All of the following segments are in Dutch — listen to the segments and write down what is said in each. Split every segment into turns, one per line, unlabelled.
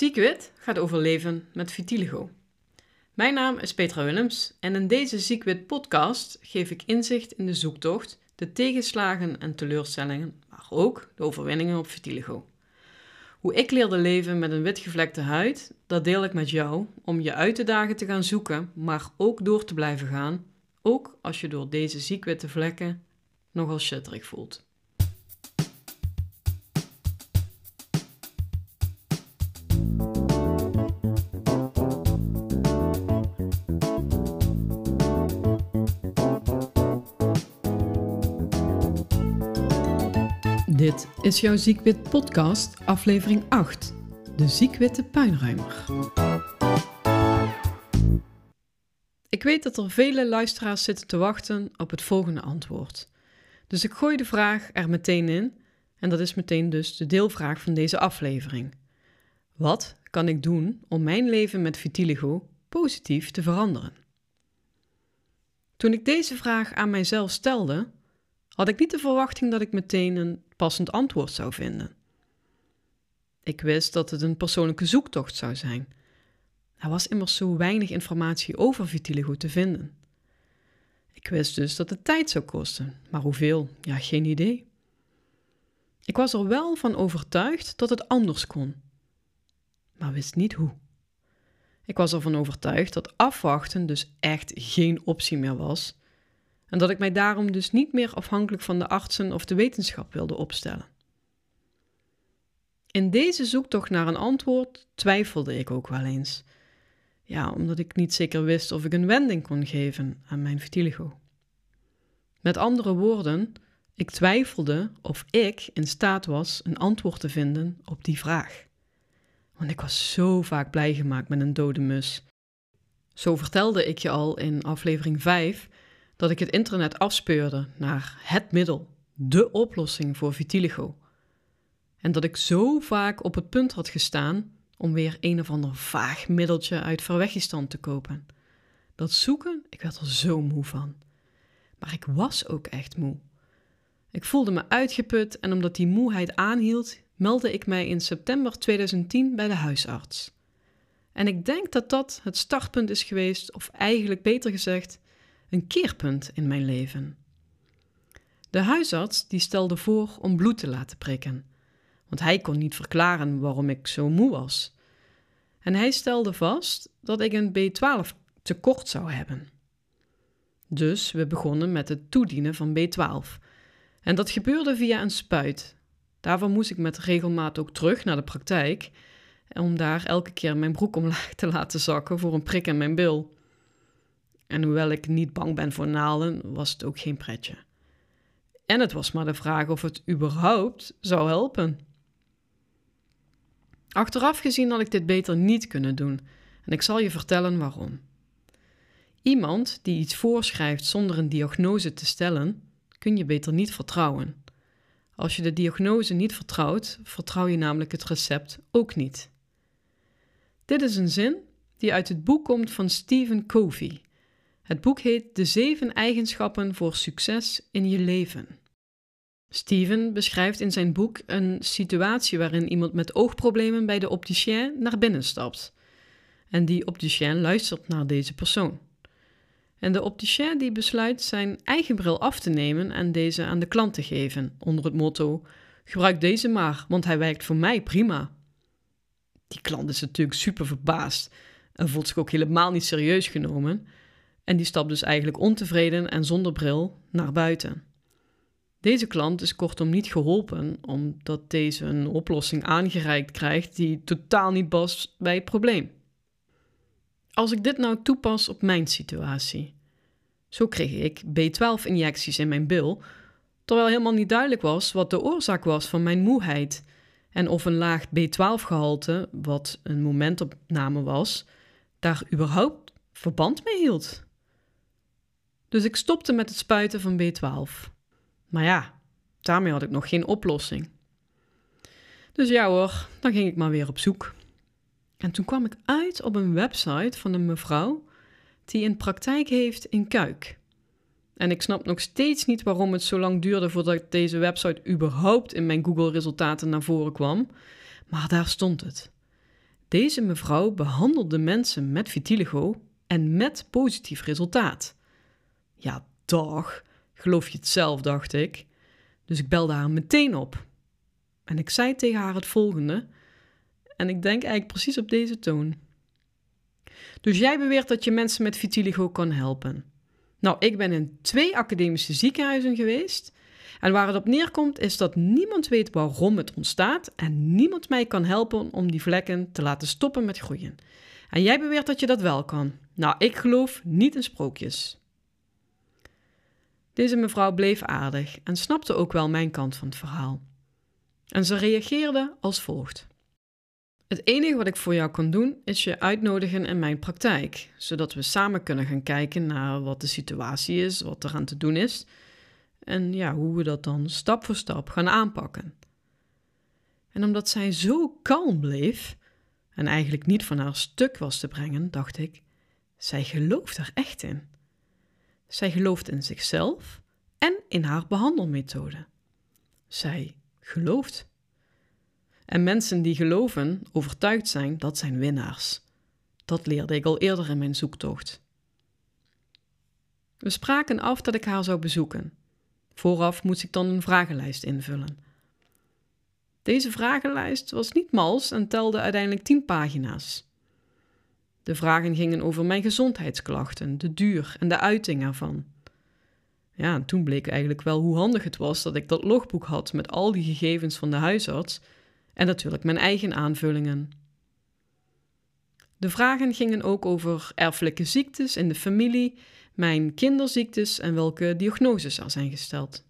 Ziekwit gaat over leven met vitiligo. Mijn naam is Petra Willems en in deze Ziekwit podcast geef ik inzicht in de zoektocht, de tegenslagen en teleurstellingen, maar ook de overwinningen op vitiligo. Hoe ik leerde leven met een witgevlekte huid, dat deel ik met jou om je uit te dagen te gaan zoeken, maar ook door te blijven gaan, ook als je door deze ziekwitte vlekken nogal shitterig voelt. Is jouw Ziekwit podcast, aflevering 8. De ziekwitte puinruimer. Ik weet dat er vele luisteraars zitten te wachten op het volgende antwoord. Dus ik gooi de vraag er meteen in en dat is meteen dus de deelvraag van deze aflevering. Wat kan ik doen om mijn leven met vitiligo positief te veranderen? Toen ik deze vraag aan mijzelf stelde, had ik niet de verwachting dat ik meteen een passend antwoord zou vinden. Ik wist dat het een persoonlijke zoektocht zou zijn. Er was immers zo weinig informatie over vitiligo te vinden. Ik wist dus dat het tijd zou kosten, maar hoeveel? Ja, geen idee. Ik was er wel van overtuigd dat het anders kon, maar wist niet hoe. Ik was ervan overtuigd dat afwachten dus echt geen optie meer was en dat ik mij daarom dus niet meer afhankelijk van de artsen of de wetenschap wilde opstellen. In deze zoektocht naar een antwoord twijfelde ik ook wel eens. Ja, omdat ik niet zeker wist of ik een wending kon geven aan mijn vitiligo. Met andere woorden, ik twijfelde of ik in staat was een antwoord te vinden op die vraag. Want ik was zo vaak blij gemaakt met een dode mus. Zo vertelde ik je al in aflevering 5 dat ik het internet afspeurde naar het middel, de oplossing voor vitiligo. En dat ik zo vaak op het punt had gestaan om weer een of ander vaag middeltje uit Verwegistan te kopen. Dat zoeken, ik werd er zo moe van. Maar ik was ook echt moe. Ik voelde me uitgeput en omdat die moeheid aanhield, meldde ik mij in september 2010 bij de huisarts. En ik denk dat dat het startpunt is geweest, of eigenlijk beter gezegd, een keerpunt in mijn leven. De huisarts die stelde voor om bloed te laten prikken, want hij kon niet verklaren waarom ik zo moe was. En hij stelde vast dat ik een B12 tekort zou hebben. Dus we begonnen met het toedienen van B12. En dat gebeurde via een spuit. Daarvoor moest ik met regelmaat ook terug naar de praktijk om daar elke keer mijn broek omlaag te laten zakken voor een prik in mijn bil. En hoewel ik niet bang ben voor naalden, was het ook geen pretje. En het was maar de vraag of het überhaupt zou helpen. Achteraf gezien had ik dit beter niet kunnen doen en ik zal je vertellen waarom. Iemand die iets voorschrijft zonder een diagnose te stellen, kun je beter niet vertrouwen. Als je de diagnose niet vertrouwt, vertrouw je namelijk het recept ook niet. Dit is een zin die uit het boek komt van Stephen Covey. Het boek heet De zeven eigenschappen voor succes in je leven. Steven beschrijft in zijn boek een situatie waarin iemand met oogproblemen bij de opticien naar binnen stapt. En die opticien luistert naar deze persoon. En de opticien die besluit zijn eigen bril af te nemen en deze aan de klant te geven, onder het motto: gebruik deze maar, want hij werkt voor mij prima. Die klant is natuurlijk super verbaasd en voelt zich ook helemaal niet serieus genomen. En die stapt dus eigenlijk ontevreden en zonder bril naar buiten. Deze klant is kortom niet geholpen omdat deze een oplossing aangereikt krijgt die totaal niet past bij het probleem. Als ik dit nou toepas op mijn situatie. Zo kreeg ik B12-injecties in mijn bil, terwijl helemaal niet duidelijk was wat de oorzaak was van mijn moeheid en of een laag B12-gehalte, wat een momentopname was, daar überhaupt verband mee hield. Dus ik stopte met het spuiten van B12. Maar ja, daarmee had ik nog geen oplossing. Dus ja hoor, dan ging ik maar weer op zoek. En toen kwam ik uit op een website van een mevrouw die een praktijk heeft in Kuik. En ik snap nog steeds niet waarom het zo lang duurde voordat deze website überhaupt in mijn Google-resultaten naar voren kwam. Maar daar stond het. Deze mevrouw behandelde mensen met vitiligo en met positief resultaat. Ja, dag, geloof je het zelf, dacht ik. Dus ik belde haar meteen op. En ik zei tegen haar het volgende, en ik denk eigenlijk precies op deze toon. Dus jij beweert dat je mensen met vitiligo kan helpen. Nou, ik ben in twee academische ziekenhuizen geweest. En waar het op neerkomt is dat niemand weet waarom het ontstaat en niemand mij kan helpen om die vlekken te laten stoppen met groeien. En jij beweert dat je dat wel kan. Nou, ik geloof niet in sprookjes. Deze mevrouw bleef aardig en snapte ook wel mijn kant van het verhaal. En ze reageerde als volgt. Het enige wat ik voor jou kan doen is je uitnodigen in mijn praktijk, zodat we samen kunnen gaan kijken naar wat de situatie is, wat er aan te doen is en ja, hoe we dat dan stap voor stap gaan aanpakken. En omdat zij zo kalm bleef en eigenlijk niet van haar stuk was te brengen, dacht ik: zij gelooft er echt in. Zij gelooft in zichzelf en in haar behandelmethode. Zij gelooft. En mensen die geloven, overtuigd zijn, dat zijn winnaars. Dat leerde ik al eerder in mijn zoektocht. We spraken af dat ik haar zou bezoeken. Vooraf moest ik dan een vragenlijst invullen. Deze vragenlijst was niet mals en telde uiteindelijk 10 pagina's. De vragen gingen over mijn gezondheidsklachten, de duur en de uiting ervan. Ja, en toen bleek eigenlijk wel hoe handig het was dat ik dat logboek had met al die gegevens van de huisarts en natuurlijk mijn eigen aanvullingen. De vragen gingen ook over erfelijke ziektes in de familie, mijn kinderziektes en welke diagnoses er zijn gesteld.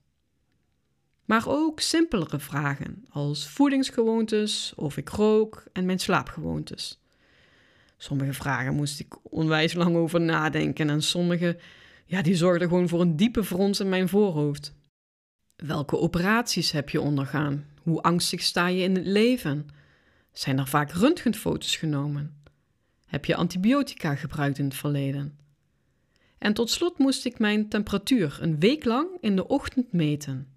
Maar ook simpelere vragen als voedingsgewoontes, of ik rook en mijn slaapgewoontes. Sommige vragen moest ik onwijs lang over nadenken en sommige ja, die zorgden gewoon voor een diepe frons in mijn voorhoofd. Welke operaties heb je ondergaan? Hoe angstig sta je in het leven? Zijn er vaak röntgenfoto's genomen? Heb je antibiotica gebruikt in het verleden? En tot slot moest ik mijn temperatuur een week lang in de ochtend meten.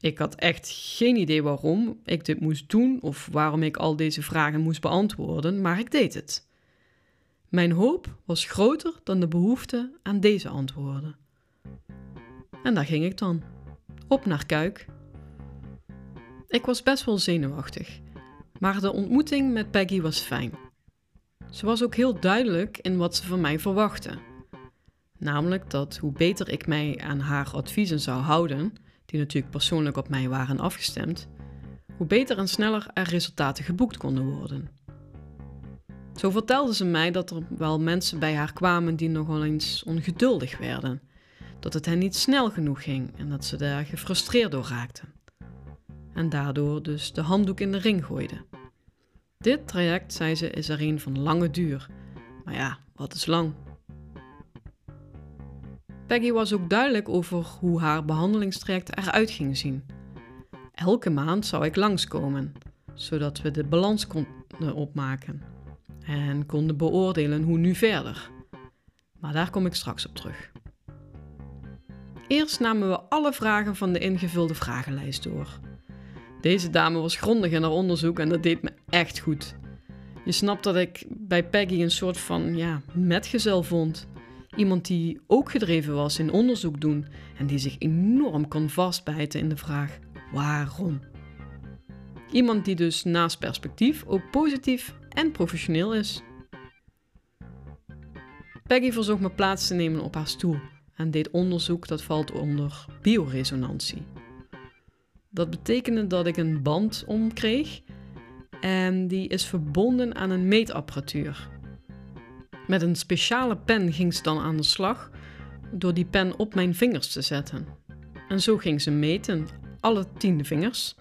Ik had echt geen idee waarom ik dit moest doen of waarom ik al deze vragen moest beantwoorden, maar ik deed het. Mijn hoop was groter dan de behoefte aan deze antwoorden. En daar ging ik dan, op naar Kuik. Ik was best wel zenuwachtig, maar de ontmoeting met Peggy was fijn. Ze was ook heel duidelijk in wat ze van mij verwachtte. Namelijk dat hoe beter ik mij aan haar adviezen zou houden, die natuurlijk persoonlijk op mij waren afgestemd, hoe beter en sneller er resultaten geboekt konden worden. Zo vertelde ze mij dat er wel mensen bij haar kwamen die nogal eens ongeduldig werden, dat het hen niet snel genoeg ging en dat ze daar gefrustreerd door raakten. En daardoor dus de handdoek in de ring gooiden. Dit traject, zei ze, is er een van lange duur. Maar ja, wat is lang? Peggy was ook duidelijk over hoe haar behandelingstraject eruit ging zien. Elke maand zou ik langskomen, zodat we de balans konden opmaken en konden beoordelen hoe nu verder. Maar daar kom ik straks op terug. Eerst namen we alle vragen van de ingevulde vragenlijst door. Deze dame was grondig in haar onderzoek en dat deed me echt goed. Je snapt dat ik bij Peggy een soort van ja, metgezel vond. Iemand die ook gedreven was in onderzoek doen en die zich enorm kon vastbijten in de vraag waarom. Iemand die dus naast perspectief ook positief en professioneel is. Peggy verzocht me plaats te nemen op haar stoel en deed onderzoek dat valt onder bioresonantie. Dat betekende dat ik een band omkreeg en die is verbonden aan een meetapparatuur. Met een speciale pen ging ze dan aan de slag door die pen op mijn vingers te zetten. En zo ging ze meten, alle tien vingers.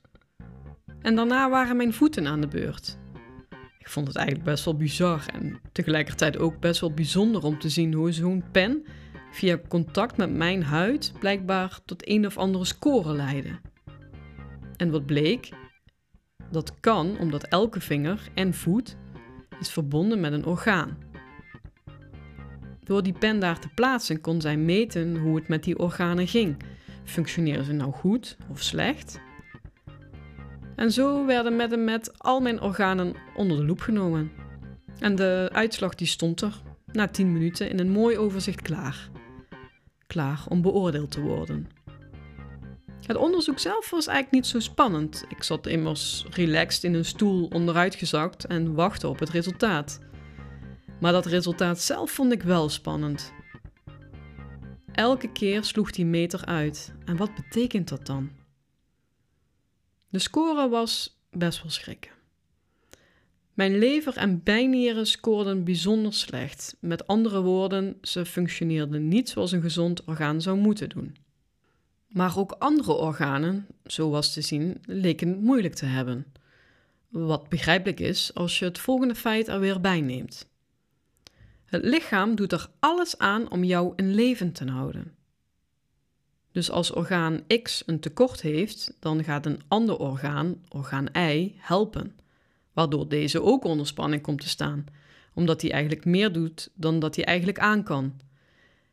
En daarna waren mijn voeten aan de beurt. Ik vond het eigenlijk best wel bizar en tegelijkertijd ook best wel bijzonder om te zien hoe zo'n pen via contact met mijn huid blijkbaar tot een of andere score leidde. En wat bleek? Dat kan omdat elke vinger en voet is verbonden met een orgaan. Door die pen daar te plaatsen kon zij meten hoe het met die organen ging. Functioneren ze nou goed of slecht? En zo werden met en met al mijn organen onder de loep genomen. En de uitslag die stond er na 10 minuten in een mooi overzicht klaar. Klaar om beoordeeld te worden. Het onderzoek zelf was eigenlijk niet zo spannend. Ik zat immers relaxed in een stoel onderuitgezakt en wachtte op het resultaat. Maar dat resultaat zelf vond ik wel spannend. Elke keer sloeg die meter uit. En wat betekent dat dan? De score was best wel schrikken. Mijn lever en bijnieren scoorden bijzonder slecht. Met andere woorden, ze functioneerden niet zoals een gezond orgaan zou moeten doen. Maar ook andere organen, zo was te zien, leken het moeilijk te hebben. Wat begrijpelijk is als je het volgende feit er weer bij neemt. Het lichaam doet er alles aan om jou in leven te houden. Dus als orgaan X een tekort heeft, dan gaat een ander orgaan, orgaan Y, helpen, waardoor deze ook onder spanning komt te staan, omdat hij eigenlijk meer doet dan dat hij eigenlijk aan kan.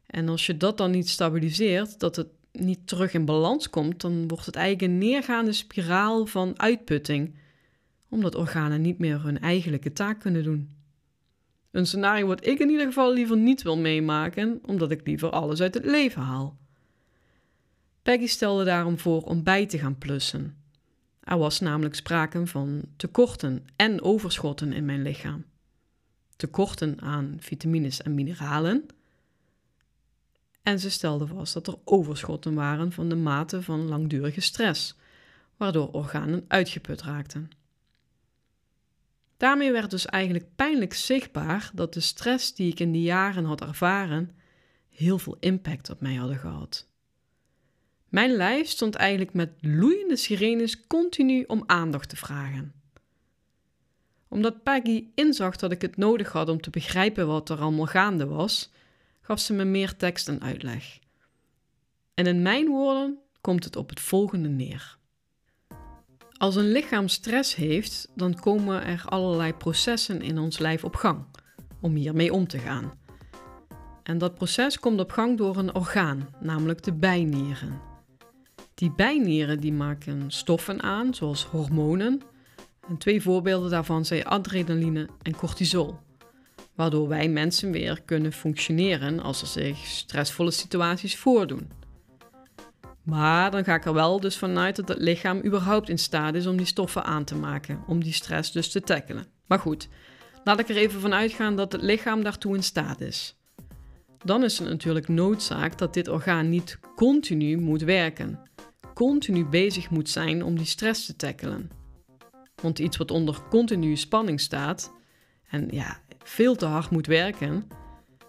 En als je dat dan niet stabiliseert, dat het niet terug in balans komt, dan wordt het eigenlijk een neergaande spiraal van uitputting, omdat organen niet meer hun eigenlijke taak kunnen doen. Een scenario wat ik in ieder geval liever niet wil meemaken, omdat ik liever alles uit het leven haal. Peggy stelde daarom voor om bij te gaan plussen. Er was namelijk sprake van tekorten en overschotten in mijn lichaam. Tekorten aan vitamines en mineralen. En ze stelde vast dat er overschotten waren van de mate van langdurige stress, waardoor organen uitgeput raakten. Daarmee werd dus eigenlijk pijnlijk zichtbaar dat de stress die ik in die jaren had ervaren heel veel impact op mij hadden gehad. Mijn lijf stond eigenlijk met loeiende sirenes continu om aandacht te vragen. Omdat Peggy inzag dat ik het nodig had om te begrijpen wat er allemaal gaande was, gaf ze me meer tekst en uitleg. En in mijn woorden komt het op het volgende neer. Als een lichaam stress heeft, dan komen er allerlei processen in ons lijf op gang om hiermee om te gaan. En dat proces komt op gang door een orgaan, namelijk de bijnieren. Die bijnieren die maken stoffen aan, zoals hormonen. En twee voorbeelden daarvan zijn adrenaline en cortisol. Waardoor wij mensen weer kunnen functioneren als er zich stressvolle situaties voordoen. Maar dan ga ik er wel dus vanuit dat het lichaam überhaupt in staat is om die stoffen aan te maken, om die stress dus te tackelen. Maar goed, laat ik er even van uitgaan dat het lichaam daartoe in staat is. Dan is het natuurlijk noodzaak dat dit orgaan niet continu moet werken, continu bezig moet zijn om die stress te tackelen. Want iets wat onder continue spanning staat en ja, veel te hard moet werken,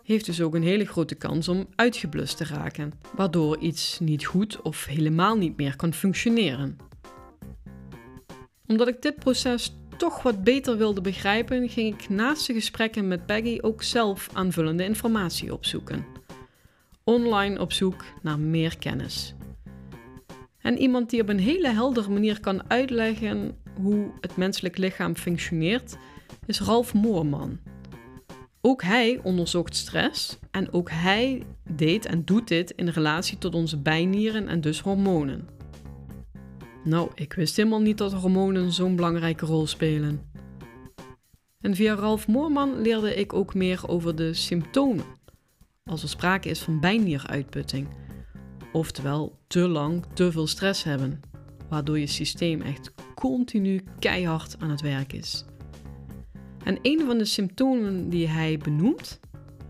heeft dus ook een hele grote kans om uitgeblust te raken, waardoor iets niet goed of helemaal niet meer kan functioneren. Omdat ik dit proces toch wat beter wilde begrijpen, ging ik naast de gesprekken met Peggy ook zelf aanvullende informatie opzoeken. Online op zoek naar meer kennis. En iemand die op een hele heldere manier kan uitleggen hoe het menselijk lichaam functioneert, is Ralf Moorman. Ook hij onderzocht stress en ook hij deed en doet dit in relatie tot onze bijnieren en dus hormonen. Nou, ik wist helemaal niet dat hormonen zo'n belangrijke rol spelen. En via Ralf Moorman leerde ik ook meer over de symptomen. Als er sprake is van bijnieruitputting, oftewel te lang te veel stress hebben, waardoor je systeem echt continu keihard aan het werk is. En een van de symptomen die hij benoemt,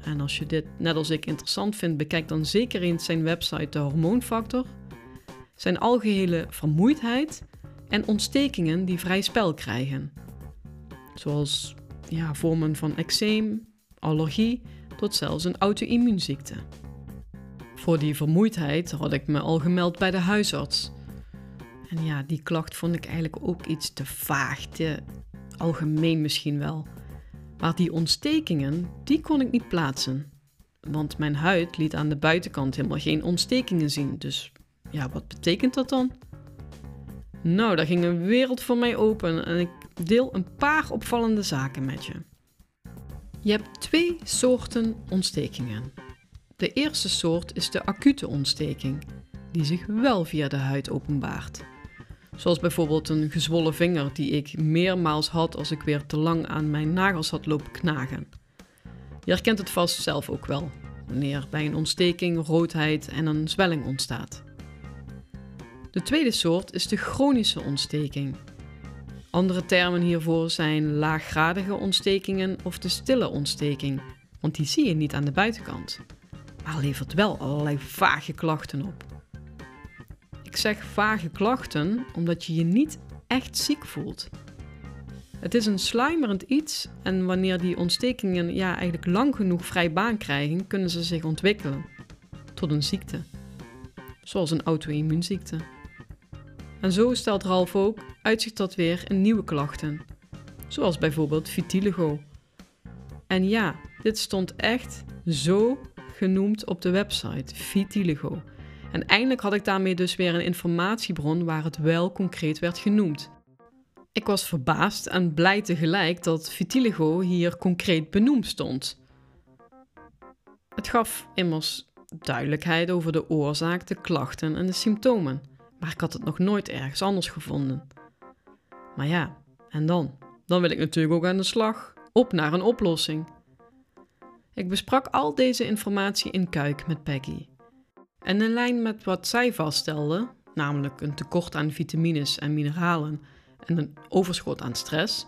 en als je dit net als ik interessant vindt, bekijk dan zeker eens zijn website De Hormoonfactor, zijn algehele vermoeidheid en ontstekingen die vrij spel krijgen. Zoals ja, vormen van eczeem, allergie tot zelfs een auto-immuunziekte. Voor die vermoeidheid had ik me al gemeld bij de huisarts. En ja, die klacht vond ik eigenlijk ook iets te vaag, te algemeen misschien wel. Maar die ontstekingen, die kon ik niet plaatsen. Want mijn huid liet aan de buitenkant helemaal geen ontstekingen zien. Dus ja, wat betekent dat dan? Nou, daar ging een wereld voor mij open en ik deel een paar opvallende zaken met je. Je hebt twee soorten ontstekingen. De eerste soort is de acute ontsteking, die zich wel via de huid openbaart. Zoals bijvoorbeeld een gezwollen vinger die ik meermaals had als ik weer te lang aan mijn nagels had lopen knagen. Je herkent het vast zelf ook wel, wanneer bij een ontsteking roodheid en een zwelling ontstaat. De tweede soort is de chronische ontsteking. Andere termen hiervoor zijn laaggradige ontstekingen of de stille ontsteking, want die zie je niet aan de buitenkant, maar levert wel allerlei vage klachten op. Ik zeg vage klachten omdat je je niet echt ziek voelt. Het is een sluimerend iets en wanneer die ontstekingen ja, eigenlijk lang genoeg vrij baan krijgen, kunnen ze zich ontwikkelen tot een ziekte. Zoals een auto-immuunziekte. En zo stelt Ralf ook uitzicht tot weer in nieuwe klachten. Zoals bijvoorbeeld vitiligo. En ja, dit stond echt zo genoemd op de website, vitiligo. En eindelijk had ik daarmee dus weer een informatiebron waar het wel concreet werd genoemd. Ik was verbaasd en blij tegelijk dat vitiligo hier concreet benoemd stond. Het gaf immers duidelijkheid over de oorzaak, de klachten en de symptomen, maar ik had het nog nooit ergens anders gevonden. Maar ja, en dan? Dan wil ik natuurlijk ook aan de slag, op naar een oplossing. Ik besprak al deze informatie in Kuik met Peggy. En in lijn met wat zij vaststelde, namelijk een tekort aan vitamines en mineralen en een overschot aan stress,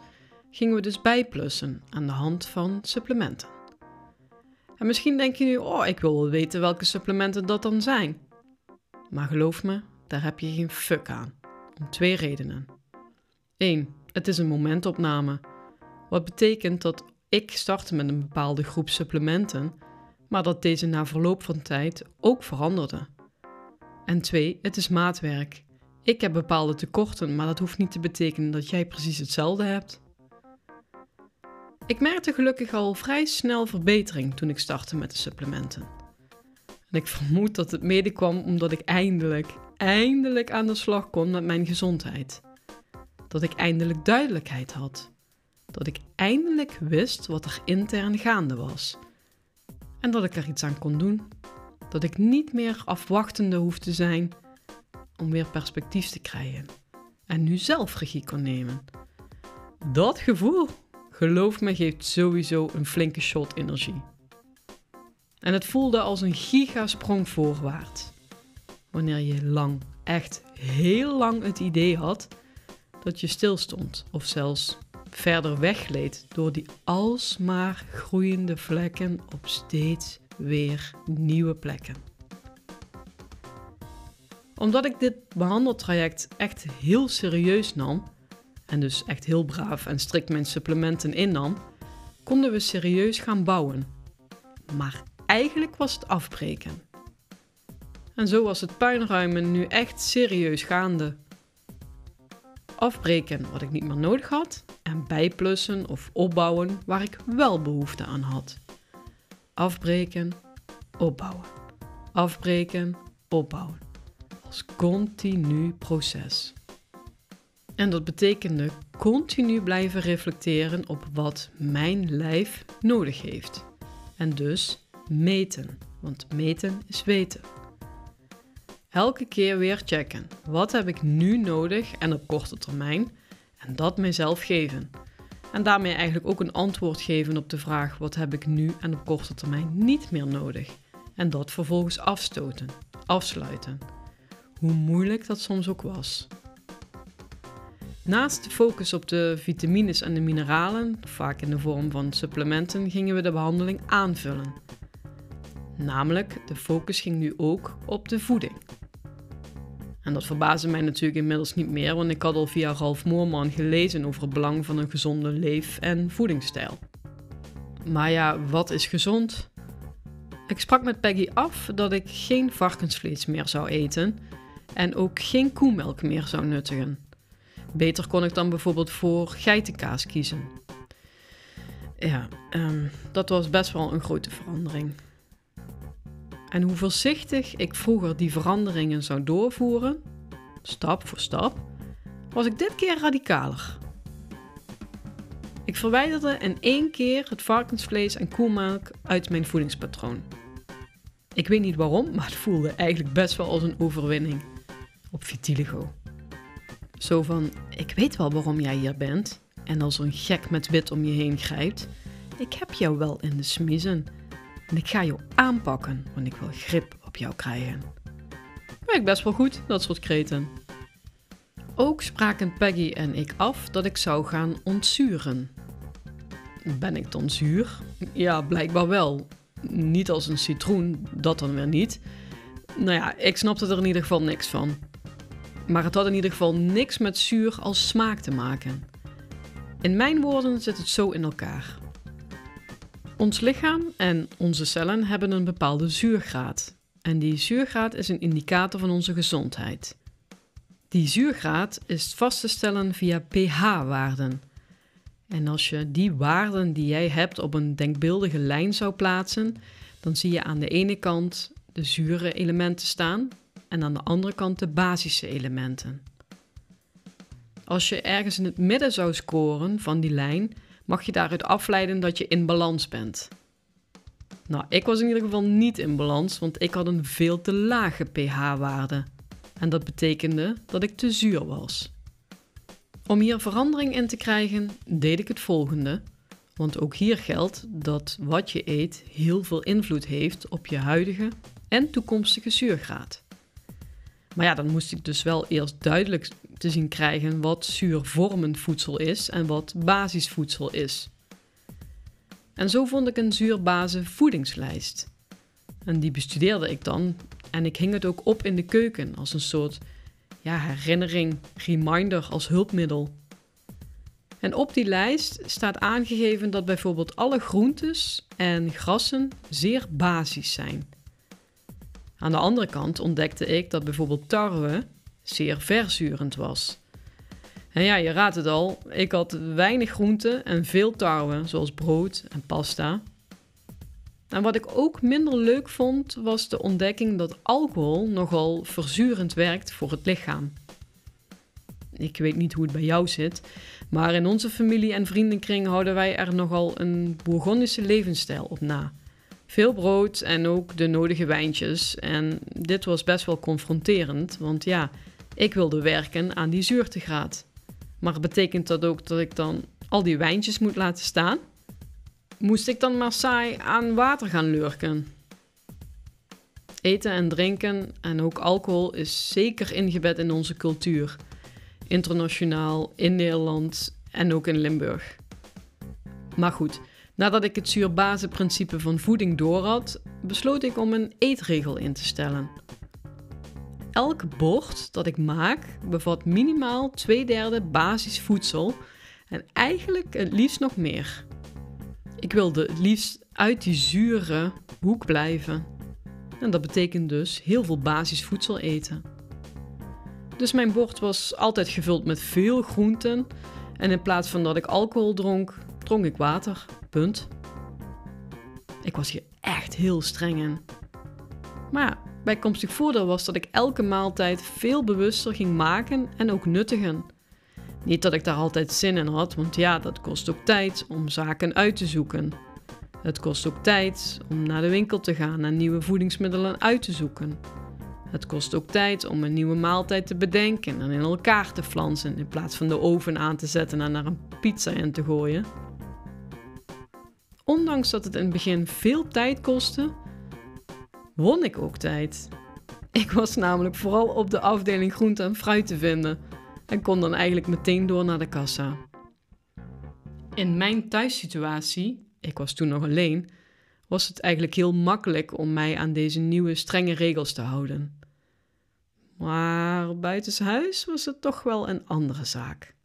gingen we dus bijplussen aan de hand van supplementen. En misschien denk je nu, oh, ik wil wel weten welke supplementen dat dan zijn. Maar geloof me, daar heb je geen fuck aan. Om twee redenen. 1. Het is een momentopname. Wat betekent dat ik startte met een bepaalde groep supplementen, maar dat deze na verloop van tijd ook veranderde. En 2. Het is maatwerk. Ik heb bepaalde tekorten, maar dat hoeft niet te betekenen dat jij precies hetzelfde hebt. Ik merkte gelukkig al vrij snel verbetering toen ik startte met de supplementen. En ik vermoed dat het mede kwam omdat ik eindelijk, eindelijk aan de slag kon met mijn gezondheid. Dat ik eindelijk duidelijkheid had. Dat ik eindelijk wist wat er intern gaande was. En dat ik er iets aan kon doen. Dat ik niet meer afwachtende hoefde te zijn om weer perspectief te krijgen. En nu zelf regie kon nemen. Dat gevoel, geloof me, geeft sowieso een flinke shot energie. En het voelde als een gigasprong voorwaarts. Wanneer je lang, echt heel lang het idee had dat je stilstond of zelfs verder weggleed door die alsmaar groeiende vlekken op steeds weer nieuwe plekken omdat ik dit behandeltraject echt heel serieus nam, en dus echt heel braaf en strikt mijn supplementen innam, konden we serieus gaan bouwen. Maar eigenlijk was het afbreken. En zo was het puinruimen nu echt serieus gaande. Afbreken wat ik niet meer nodig had en bijplussen of opbouwen waar ik wel behoefte aan had. Afbreken, opbouwen. Afbreken, opbouwen als continu proces. En dat betekende continu blijven reflecteren op wat mijn lijf nodig heeft. En dus meten, want meten is weten. Elke keer weer checken. Wat heb ik nu nodig en op korte termijn? En dat mijzelf geven. En daarmee eigenlijk ook een antwoord geven op de vraag: wat heb ik nu en op korte termijn niet meer nodig? En dat vervolgens afstoten, afsluiten hoe moeilijk dat soms ook was. Naast de focus op de vitamines en de mineralen, vaak in de vorm van supplementen, gingen we de behandeling aanvullen. Namelijk, de focus ging nu ook op de voeding. En dat verbaasde mij natuurlijk inmiddels niet meer, want ik had al via Ralf Moorman gelezen over het belang van een gezonde leef- en voedingsstijl. Maar ja, wat is gezond? Ik sprak met Peggy af dat ik geen varkensvlees meer zou eten en ook geen koemelk meer zou nuttigen. Beter kon ik dan bijvoorbeeld voor geitenkaas kiezen. Ja, um, dat was best wel een grote verandering. En hoe voorzichtig ik vroeger die veranderingen zou doorvoeren, stap voor stap, was ik dit keer radicaler. Ik verwijderde in één keer het varkensvlees en koemelk uit mijn voedingspatroon. Ik weet niet waarom, maar het voelde eigenlijk best wel als een overwinning op vitiligo. Zo van: Ik weet wel waarom jij hier bent. En als een gek met wit om je heen grijpt. Ik heb jou wel in de smiezen. En ik ga jou aanpakken, want ik wil grip op jou krijgen. Werkt best wel goed, dat soort kreten. Ook spraken Peggy en ik af dat ik zou gaan ontzuren. Ben ik dan zuur? Ja, blijkbaar wel. Niet als een citroen, dat dan weer niet. Nou ja, ik snapte er in ieder geval niks van. Maar het had in ieder geval niks met zuur als smaak te maken. In mijn woorden zit het zo in elkaar. Ons lichaam en onze cellen hebben een bepaalde zuurgraad. En die zuurgraad is een indicator van onze gezondheid. Die zuurgraad is vast te stellen via pH-waarden. En als je die waarden die jij hebt op een denkbeeldige lijn zou plaatsen, dan zie je aan de ene kant de zure elementen staan en aan de andere kant de basische elementen. Als je ergens in het midden zou scoren van die lijn, mag je daaruit afleiden dat je in balans bent. Nou, ik was in ieder geval niet in balans, want ik had een veel te lage pH-waarde. En dat betekende dat ik te zuur was. Om hier verandering in te krijgen, deed ik het volgende. Want ook hier geldt dat wat je eet heel veel invloed heeft op je huidige en toekomstige zuurgraad. Maar ja, dan moest ik dus wel eerst duidelijk te zien krijgen wat zuurvormend voedsel is en wat basisvoedsel is. En zo vond ik een zuurbase voedingslijst. En die bestudeerde ik dan en ik hing het ook op in de keuken als een soort ja, herinnering, reminder als hulpmiddel. En op die lijst staat aangegeven dat bijvoorbeeld alle groentes en grassen zeer basisch zijn. Aan de andere kant ontdekte ik dat bijvoorbeeld tarwe zeer verzurend was. En ja, je raadt het al, ik had weinig groenten en veel tarwe, zoals brood en pasta. En wat ik ook minder leuk vond, was de ontdekking dat alcohol nogal verzurend werkt voor het lichaam. Ik weet niet hoe het bij jou zit, maar in onze familie en vriendenkring houden wij er nogal een Bourgondische levensstijl op na. Veel brood en ook de nodige wijntjes. En dit was best wel confronterend, want ja, ik wilde werken aan die zuurtegraad. Maar betekent dat ook dat ik dan al die wijntjes moet laten staan? Moest ik dan maar saai aan water gaan lurken? Eten en drinken en ook alcohol is zeker ingebed in onze cultuur. Internationaal, in Nederland en ook in Limburg. Maar goed, nadat ik het zuurbazenprincipe van voeding doorhad, besloot ik om een eetregel in te stellen. Elk bord dat ik maak bevat minimaal twee derde basisvoedsel en eigenlijk het liefst nog meer. Ik wilde het liefst uit die zure hoek blijven. En dat betekent dus heel veel basisvoedsel eten. Dus mijn bord was altijd gevuld met veel groenten en in plaats van dat ik alcohol dronk, dronk ik water. Punt. Ik was hier echt heel streng in. Maar bijkomstig voordeel was dat ik elke maaltijd veel bewuster ging maken en ook nuttigen. Niet dat ik daar altijd zin in had, want ja, dat kost ook tijd om zaken uit te zoeken. Het kost ook tijd om naar de winkel te gaan en nieuwe voedingsmiddelen uit te zoeken. Het kost ook tijd om een nieuwe maaltijd te bedenken en in elkaar te flansen in plaats van de oven aan te zetten en naar een pizza in te gooien. Ondanks dat het in het begin veel tijd kostte, won ik ook tijd. Ik was namelijk vooral op de afdeling groente en fruit te vinden en kon dan eigenlijk meteen door naar de kassa. In mijn thuissituatie, ik was toen nog alleen, was het eigenlijk heel makkelijk om mij aan deze nieuwe strenge regels te houden. Maar buitenshuis was het toch wel een andere zaak.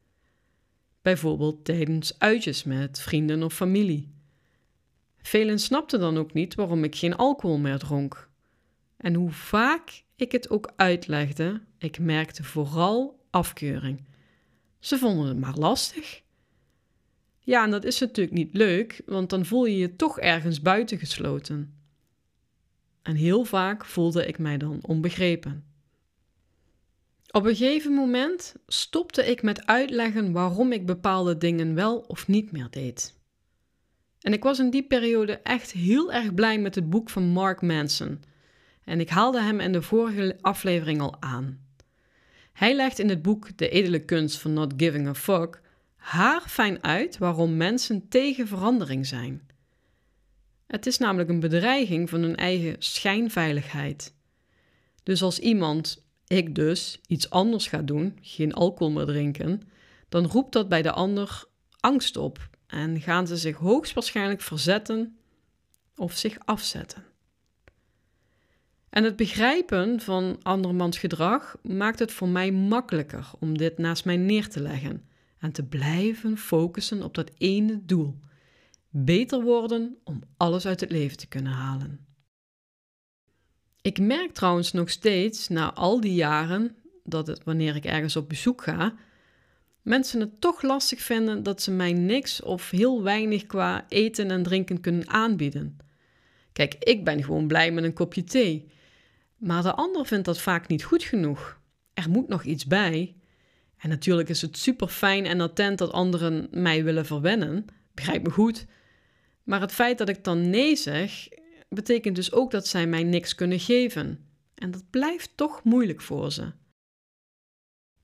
Bijvoorbeeld tijdens uitjes met vrienden of familie. Velen snapten dan ook niet waarom ik geen alcohol meer dronk. En hoe vaak ik het ook uitlegde, ik merkte vooral afkeuring. Ze vonden het maar lastig. Ja, en dat is natuurlijk niet leuk, want dan voel je je toch ergens buitengesloten. En heel vaak voelde ik mij dan onbegrepen. Op een gegeven moment stopte ik met uitleggen waarom ik bepaalde dingen wel of niet meer deed. En ik was in die periode echt heel erg blij met het boek van Mark Manson. En ik haalde hem in de vorige aflevering al aan. Hij legt in het boek De edele kunst van not giving a fuck haar fijn uit waarom mensen tegen verandering zijn. Het is namelijk een bedreiging van hun eigen schijnveiligheid. Dus als iemand, ik dus, iets anders gaat doen, geen alcohol meer drinken, dan roept dat bij de ander angst op en gaan ze zich hoogstwaarschijnlijk verzetten of zich afzetten. En het begrijpen van andermans gedrag maakt het voor mij makkelijker om dit naast mij neer te leggen en te blijven focussen op dat ene doel: beter worden om alles uit het leven te kunnen halen. Ik merk trouwens nog steeds na al die jaren dat het wanneer ik ergens op bezoek ga, mensen het toch lastig vinden dat ze mij niks of heel weinig qua eten en drinken kunnen aanbieden. Kijk, ik ben gewoon blij met een kopje thee. Maar de ander vindt dat vaak niet goed genoeg. Er moet nog iets bij. En natuurlijk is het super fijn en attent dat anderen mij willen verwennen. Begrijp me goed. Maar het feit dat ik dan nee zeg, betekent dus ook dat zij mij niks kunnen geven. En dat blijft toch moeilijk voor ze.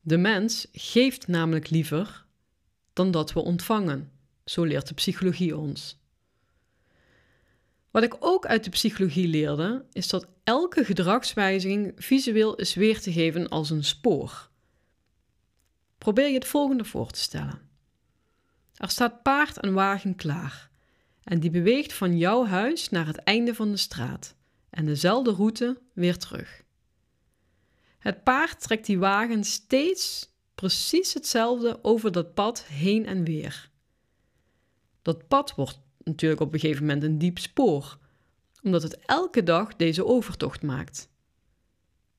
De mens geeft namelijk liever dan dat we ontvangen. Zo leert de psychologie ons. Wat ik ook uit de psychologie leerde, is dat elke gedragswijziging visueel is weer te geven als een spoor. Probeer je het volgende voor te stellen. Er staat paard en wagen klaar en die beweegt van jouw huis naar het einde van de straat en dezelfde route weer terug. Het paard trekt die wagen steeds precies hetzelfde over dat pad heen en weer. Dat pad wordt natuurlijk op een gegeven moment een diep spoor, omdat het elke dag deze overtocht maakt.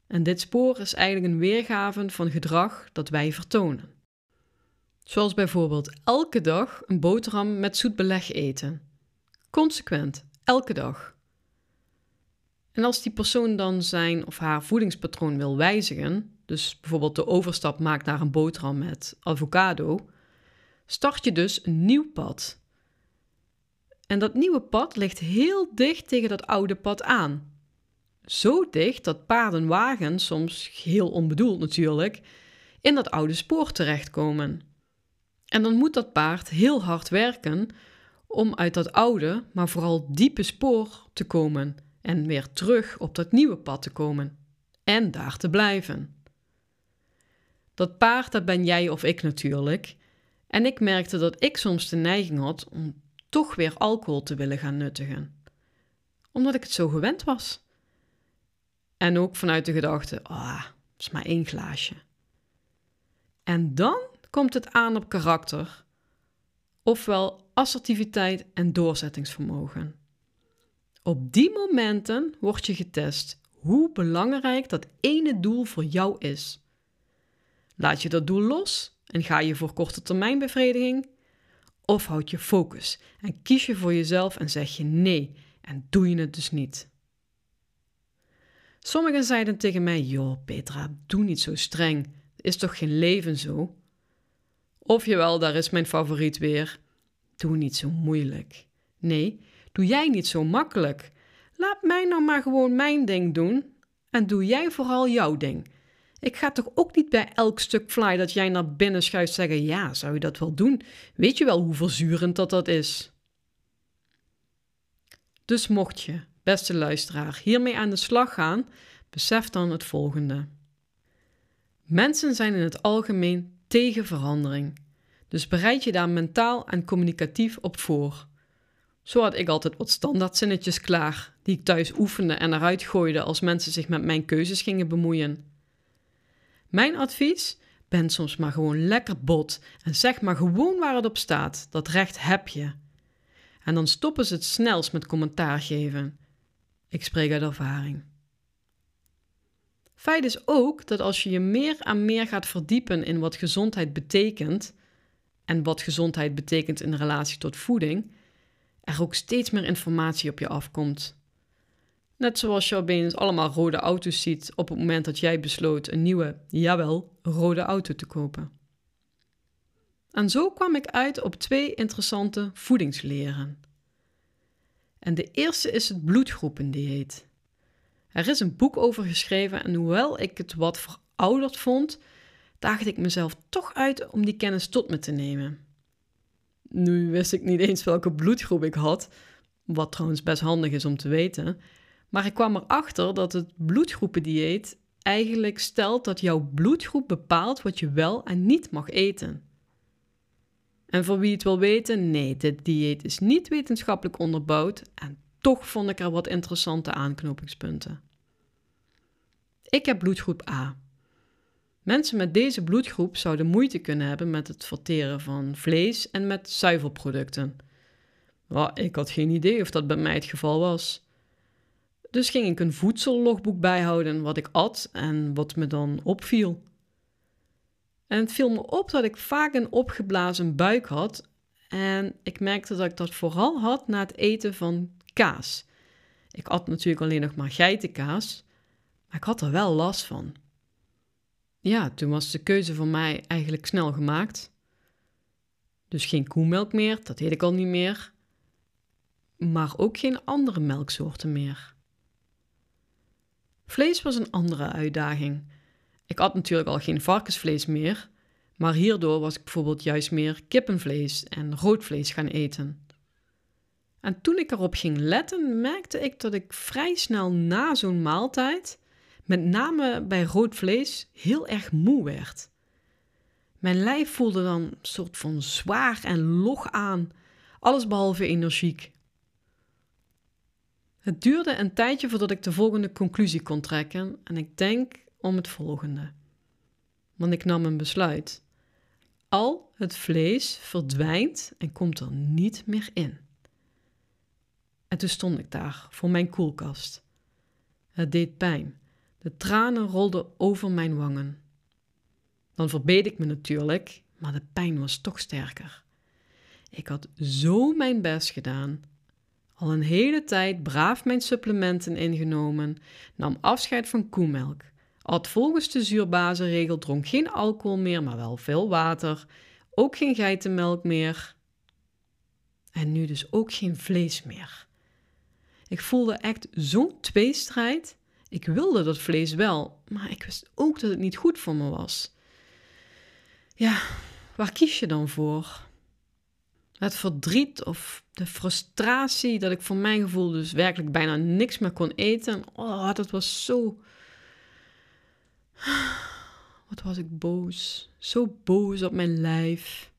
En dit spoor is eigenlijk een weergave van gedrag dat wij vertonen. Zoals bijvoorbeeld elke dag een boterham met zoet beleg eten. Consequent, elke dag. En als die persoon dan zijn of haar voedingspatroon wil wijzigen, dus bijvoorbeeld de overstap maakt naar een boterham met avocado, start je dus een nieuw pad. En dat nieuwe pad ligt heel dicht tegen dat oude pad aan. Zo dicht dat paardenwagens, soms heel onbedoeld natuurlijk, in dat oude spoor terechtkomen. En dan moet dat paard heel hard werken om uit dat oude, maar vooral diepe spoor te komen en weer terug op dat nieuwe pad te komen en daar te blijven. Dat paard, dat ben jij of ik natuurlijk. En ik merkte dat ik soms de neiging had om toch weer alcohol te willen gaan nuttigen. Omdat ik het zo gewend was. En ook vanuit de gedachte, ah, het is maar één glaasje. En dan komt het aan op karakter, ofwel assertiviteit en doorzettingsvermogen. Op die momenten word je getest hoe belangrijk dat ene doel voor jou is. Laat je dat doel los en ga je voor korte termijn bevrediging? Of houd je focus en kies je voor jezelf en zeg je nee en doe je het dus niet? Sommigen zeiden tegen mij: Joh, Petra, doe niet zo streng. Is toch geen leven zo? Of jawel, daar is mijn favoriet weer. Doe niet zo moeilijk. Nee, doe jij niet zo makkelijk. Laat mij nou maar gewoon mijn ding doen en doe jij vooral jouw ding. Ik ga toch ook niet bij elk stuk fly dat jij naar binnen schuift zeggen: Ja, zou je dat wel doen? Weet je wel hoe verzurend dat dat is? Dus mocht je, beste luisteraar, hiermee aan de slag gaan, besef dan het volgende. Mensen zijn in het algemeen tegen verandering, dus bereid je daar mentaal en communicatief op voor. Zo had ik altijd wat standaardzinnetjes klaar, die ik thuis oefende en eruit gooide als mensen zich met mijn keuzes gingen bemoeien. Mijn advies? Ben soms maar gewoon lekker bot en zeg maar gewoon waar het op staat. Dat recht heb je. En dan stoppen ze het snelst met commentaar geven. Ik spreek uit ervaring. Feit is ook dat als je je meer en meer gaat verdiepen in wat gezondheid betekent, en wat gezondheid betekent in relatie tot voeding, er ook steeds meer informatie op je afkomt. Net zoals je opeens allemaal rode auto's ziet op het moment dat jij besloot een nieuwe, jawel, rode auto te kopen. En zo kwam ik uit op twee interessante voedingsleren. En de eerste is het bloedgroependieet. Er is een boek over geschreven en hoewel ik het wat verouderd vond, daagde ik mezelf toch uit om die kennis tot me te nemen. Nu wist ik niet eens welke bloedgroep ik had, wat trouwens best handig is om te weten, maar ik kwam erachter dat het bloedgroependieet eigenlijk stelt dat jouw bloedgroep bepaalt wat je wel en niet mag eten. En voor wie het wil weten, nee, dit dieet is niet wetenschappelijk onderbouwd en toch vond ik er wat interessante aanknopingspunten. Ik heb bloedgroep A. Mensen met deze bloedgroep zouden moeite kunnen hebben met het verteren van vlees en met zuivelproducten. Oh, ik had geen idee of dat bij mij het geval was. Dus ging ik een voedsellogboek bijhouden wat ik at en wat me dan opviel. En het viel me op dat ik vaak een opgeblazen buik had en ik merkte dat ik dat vooral had na het eten van kaas. Ik at natuurlijk alleen nog maar geitenkaas, maar ik had er wel last van. Ja, toen was de keuze voor mij eigenlijk snel gemaakt. Dus geen koemelk meer, dat deed ik al niet meer. Maar ook geen andere melksoorten meer. Vlees was een andere uitdaging. Ik at natuurlijk al geen varkensvlees meer, maar hierdoor was ik bijvoorbeeld juist meer kippenvlees en roodvlees gaan eten. En toen ik erop ging letten, merkte ik dat ik vrij snel na zo'n maaltijd, met name bij rood vlees, heel erg moe werd. Mijn lijf voelde dan een soort van zwaar en log aan, alles behalve energiek. Het duurde een tijdje voordat ik de volgende conclusie kon trekken en ik denk om het volgende. Want ik nam een besluit. Al het vlees verdwijnt en komt er niet meer in. En toen stond ik daar voor mijn koelkast. Het deed pijn. De tranen rolden over mijn wangen. Dan verbeet ik me natuurlijk, maar de pijn was toch sterker. Ik had zo mijn best gedaan al een hele tijd braaf mijn supplementen ingenomen, nam afscheid van koemelk, at volgens de zuurbazenregel, dronk geen alcohol meer, maar wel veel water, ook geen geitenmelk meer en nu dus ook geen vlees meer. Ik voelde echt zo'n tweestrijd. Ik wilde dat vlees wel, maar ik wist ook dat het niet goed voor me was. Ja, waar kies je dan voor? het verdriet of de frustratie dat ik voor mijn gevoel dus werkelijk bijna niks meer kon eten. Oh, dat was zo. Wat was ik boos. Zo boos op mijn lijf.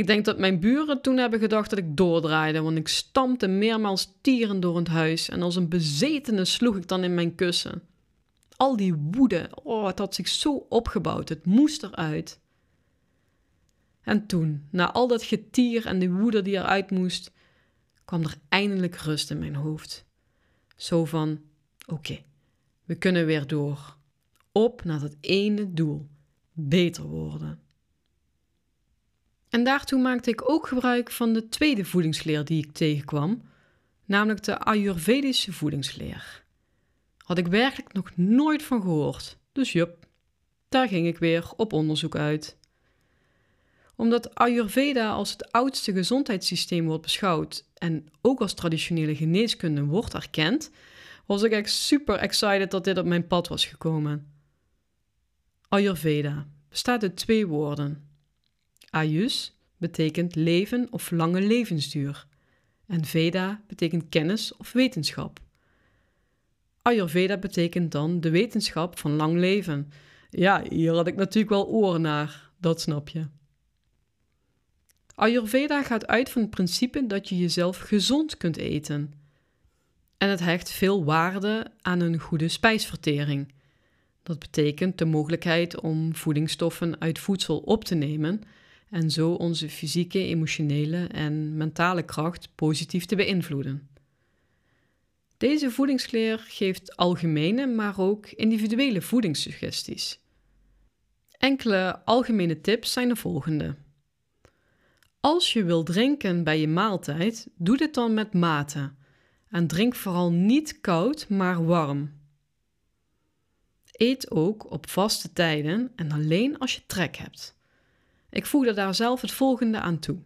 Ik denk dat mijn buren toen hebben gedacht dat ik doordraaide, want ik stampte meermaals tieren door het huis en als een bezetene sloeg ik dan in mijn kussen. Al die woede, oh, het had zich zo opgebouwd, het moest eruit. En toen, na al dat getier en de woede die eruit moest, kwam er eindelijk rust in mijn hoofd. Zo van: oké, we kunnen weer door. Op naar dat ene doel: beter worden. En daartoe maakte ik ook gebruik van de tweede voedingsleer die ik tegenkwam, namelijk de Ayurvedische voedingsleer. Had ik werkelijk nog nooit van gehoord, dus jup, daar ging ik weer op onderzoek uit omdat Ayurveda als het oudste gezondheidssysteem wordt beschouwd en ook als traditionele geneeskunde wordt erkend, was ik echt super excited dat dit op mijn pad was gekomen. Ayurveda bestaat uit twee woorden. Ayus betekent leven of lange levensduur en Veda betekent kennis of wetenschap. Ayurveda betekent dan de wetenschap van lang leven. Ja, hier had ik natuurlijk wel oren naar, dat snap je. Ayurveda gaat uit van het principe dat je jezelf gezond kunt eten. En het hecht veel waarde aan een goede spijsvertering. Dat betekent de mogelijkheid om voedingsstoffen uit voedsel op te nemen en zo onze fysieke, emotionele en mentale kracht positief te beïnvloeden. Deze voedingsleer geeft algemene, maar ook individuele voedingssuggesties. Enkele algemene tips zijn de volgende. Als je wil drinken bij je maaltijd, doe dit dan met mate. En drink vooral niet koud, maar warm. Eet ook op vaste tijden en alleen als je trek hebt. Ik voegde daar zelf het volgende aan toe.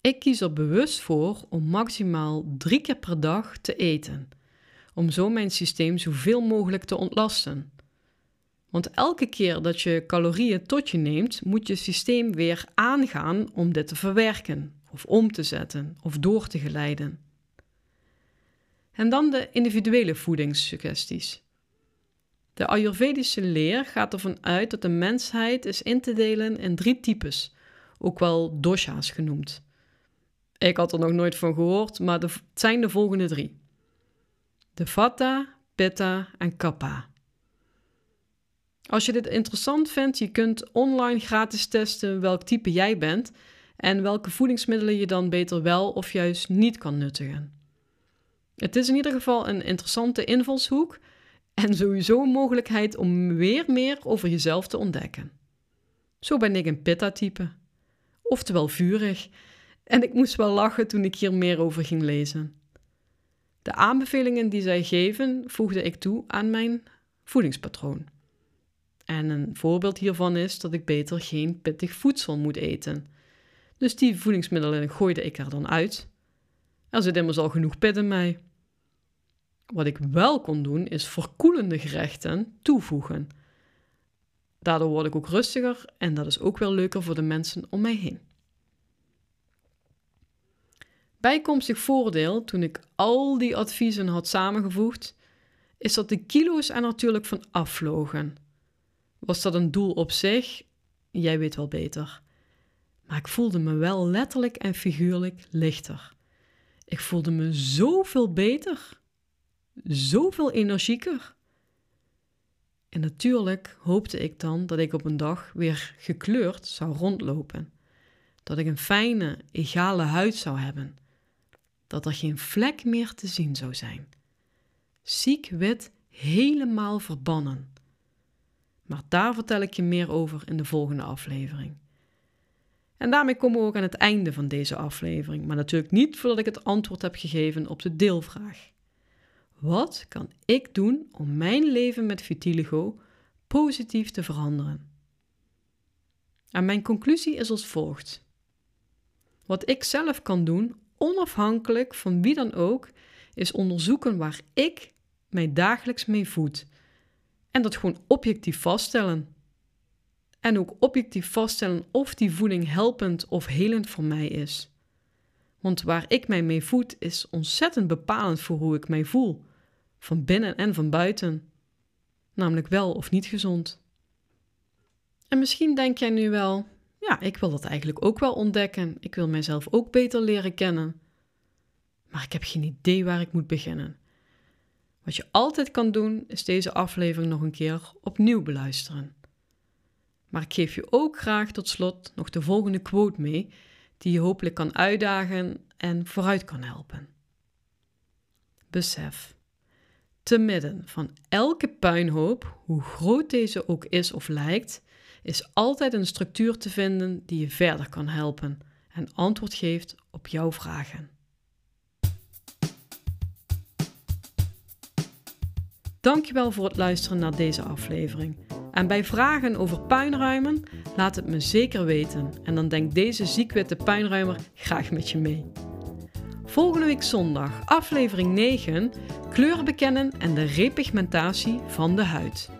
Ik kies er bewust voor om maximaal drie keer per dag te eten, om zo mijn systeem zoveel mogelijk te ontlasten. Want elke keer dat je calorieën tot je neemt, moet je systeem weer aangaan om dit te verwerken, of om te zetten, of door te geleiden. En dan de individuele voedingssuggesties. De Ayurvedische leer gaat ervan uit dat de mensheid is in te delen in drie types, ook wel dosha's genoemd. Ik had er nog nooit van gehoord, maar het zijn de volgende drie: de Vata, Pitta en Kappa. Als je dit interessant vindt, je kunt online gratis testen welk type jij bent en welke voedingsmiddelen je dan beter wel of juist niet kan nuttigen. Het is in ieder geval een interessante invalshoek en sowieso een mogelijkheid om weer meer over jezelf te ontdekken. Zo ben ik een pitta-type, oftewel vurig, en ik moest wel lachen toen ik hier meer over ging lezen. De aanbevelingen die zij geven voegde ik toe aan mijn voedingspatroon. En een voorbeeld hiervan is dat ik beter geen pittig voedsel moet eten. Dus die voedingsmiddelen gooide ik er dan uit. Er zit immers al genoeg pit in mij. Wat ik wel kon doen, is verkoelende gerechten toevoegen. Daardoor word ik ook rustiger en dat is ook wel leuker voor de mensen om mij heen. Bijkomstig voordeel, toen ik al die adviezen had samengevoegd, is dat de kilo's er natuurlijk van afvlogen. Was dat een doel op zich? Jij weet wel beter. Maar ik voelde me wel letterlijk en figuurlijk lichter. Ik voelde me zoveel beter, zoveel energieker. En natuurlijk hoopte ik dan dat ik op een dag weer gekleurd zou rondlopen. Dat ik een fijne, egale huid zou hebben. Dat er geen vlek meer te zien zou zijn. Ziek wit helemaal verbannen. Maar daar vertel ik je meer over in de volgende aflevering. En daarmee komen we ook aan het einde van deze aflevering, maar natuurlijk niet voordat ik het antwoord heb gegeven op de deelvraag. Wat kan ik doen om mijn leven met vitiligo positief te veranderen? En mijn conclusie is als volgt. Wat ik zelf kan doen, onafhankelijk van wie dan ook, is onderzoeken waar ik mij dagelijks mee voed en dat gewoon objectief vaststellen. En ook objectief vaststellen of die voeding helpend of helend voor mij is. Want waar ik mij mee voed is ontzettend bepalend voor hoe ik mij voel, van binnen en van buiten. Namelijk wel of niet gezond. En misschien denk jij nu wel: ja, ik wil dat eigenlijk ook wel ontdekken. Ik wil mijzelf ook beter leren kennen. Maar ik heb geen idee waar ik moet beginnen. Wat je altijd kan doen, is deze aflevering nog een keer opnieuw beluisteren. Maar ik geef je ook graag tot slot nog de volgende quote mee, die je hopelijk kan uitdagen en vooruit kan helpen. Besef, te midden van elke puinhoop, hoe groot deze ook is of lijkt, is altijd een structuur te vinden die je verder kan helpen en antwoord geeft op jouw vragen. Dankjewel voor het luisteren naar deze aflevering. En bij vragen over puinruimen, laat het me zeker weten. En dan denkt deze ziekwitte puinruimer graag met je mee. Volgende week zondag, aflevering 9, kleuren bekennen en de repigmentatie van de huid.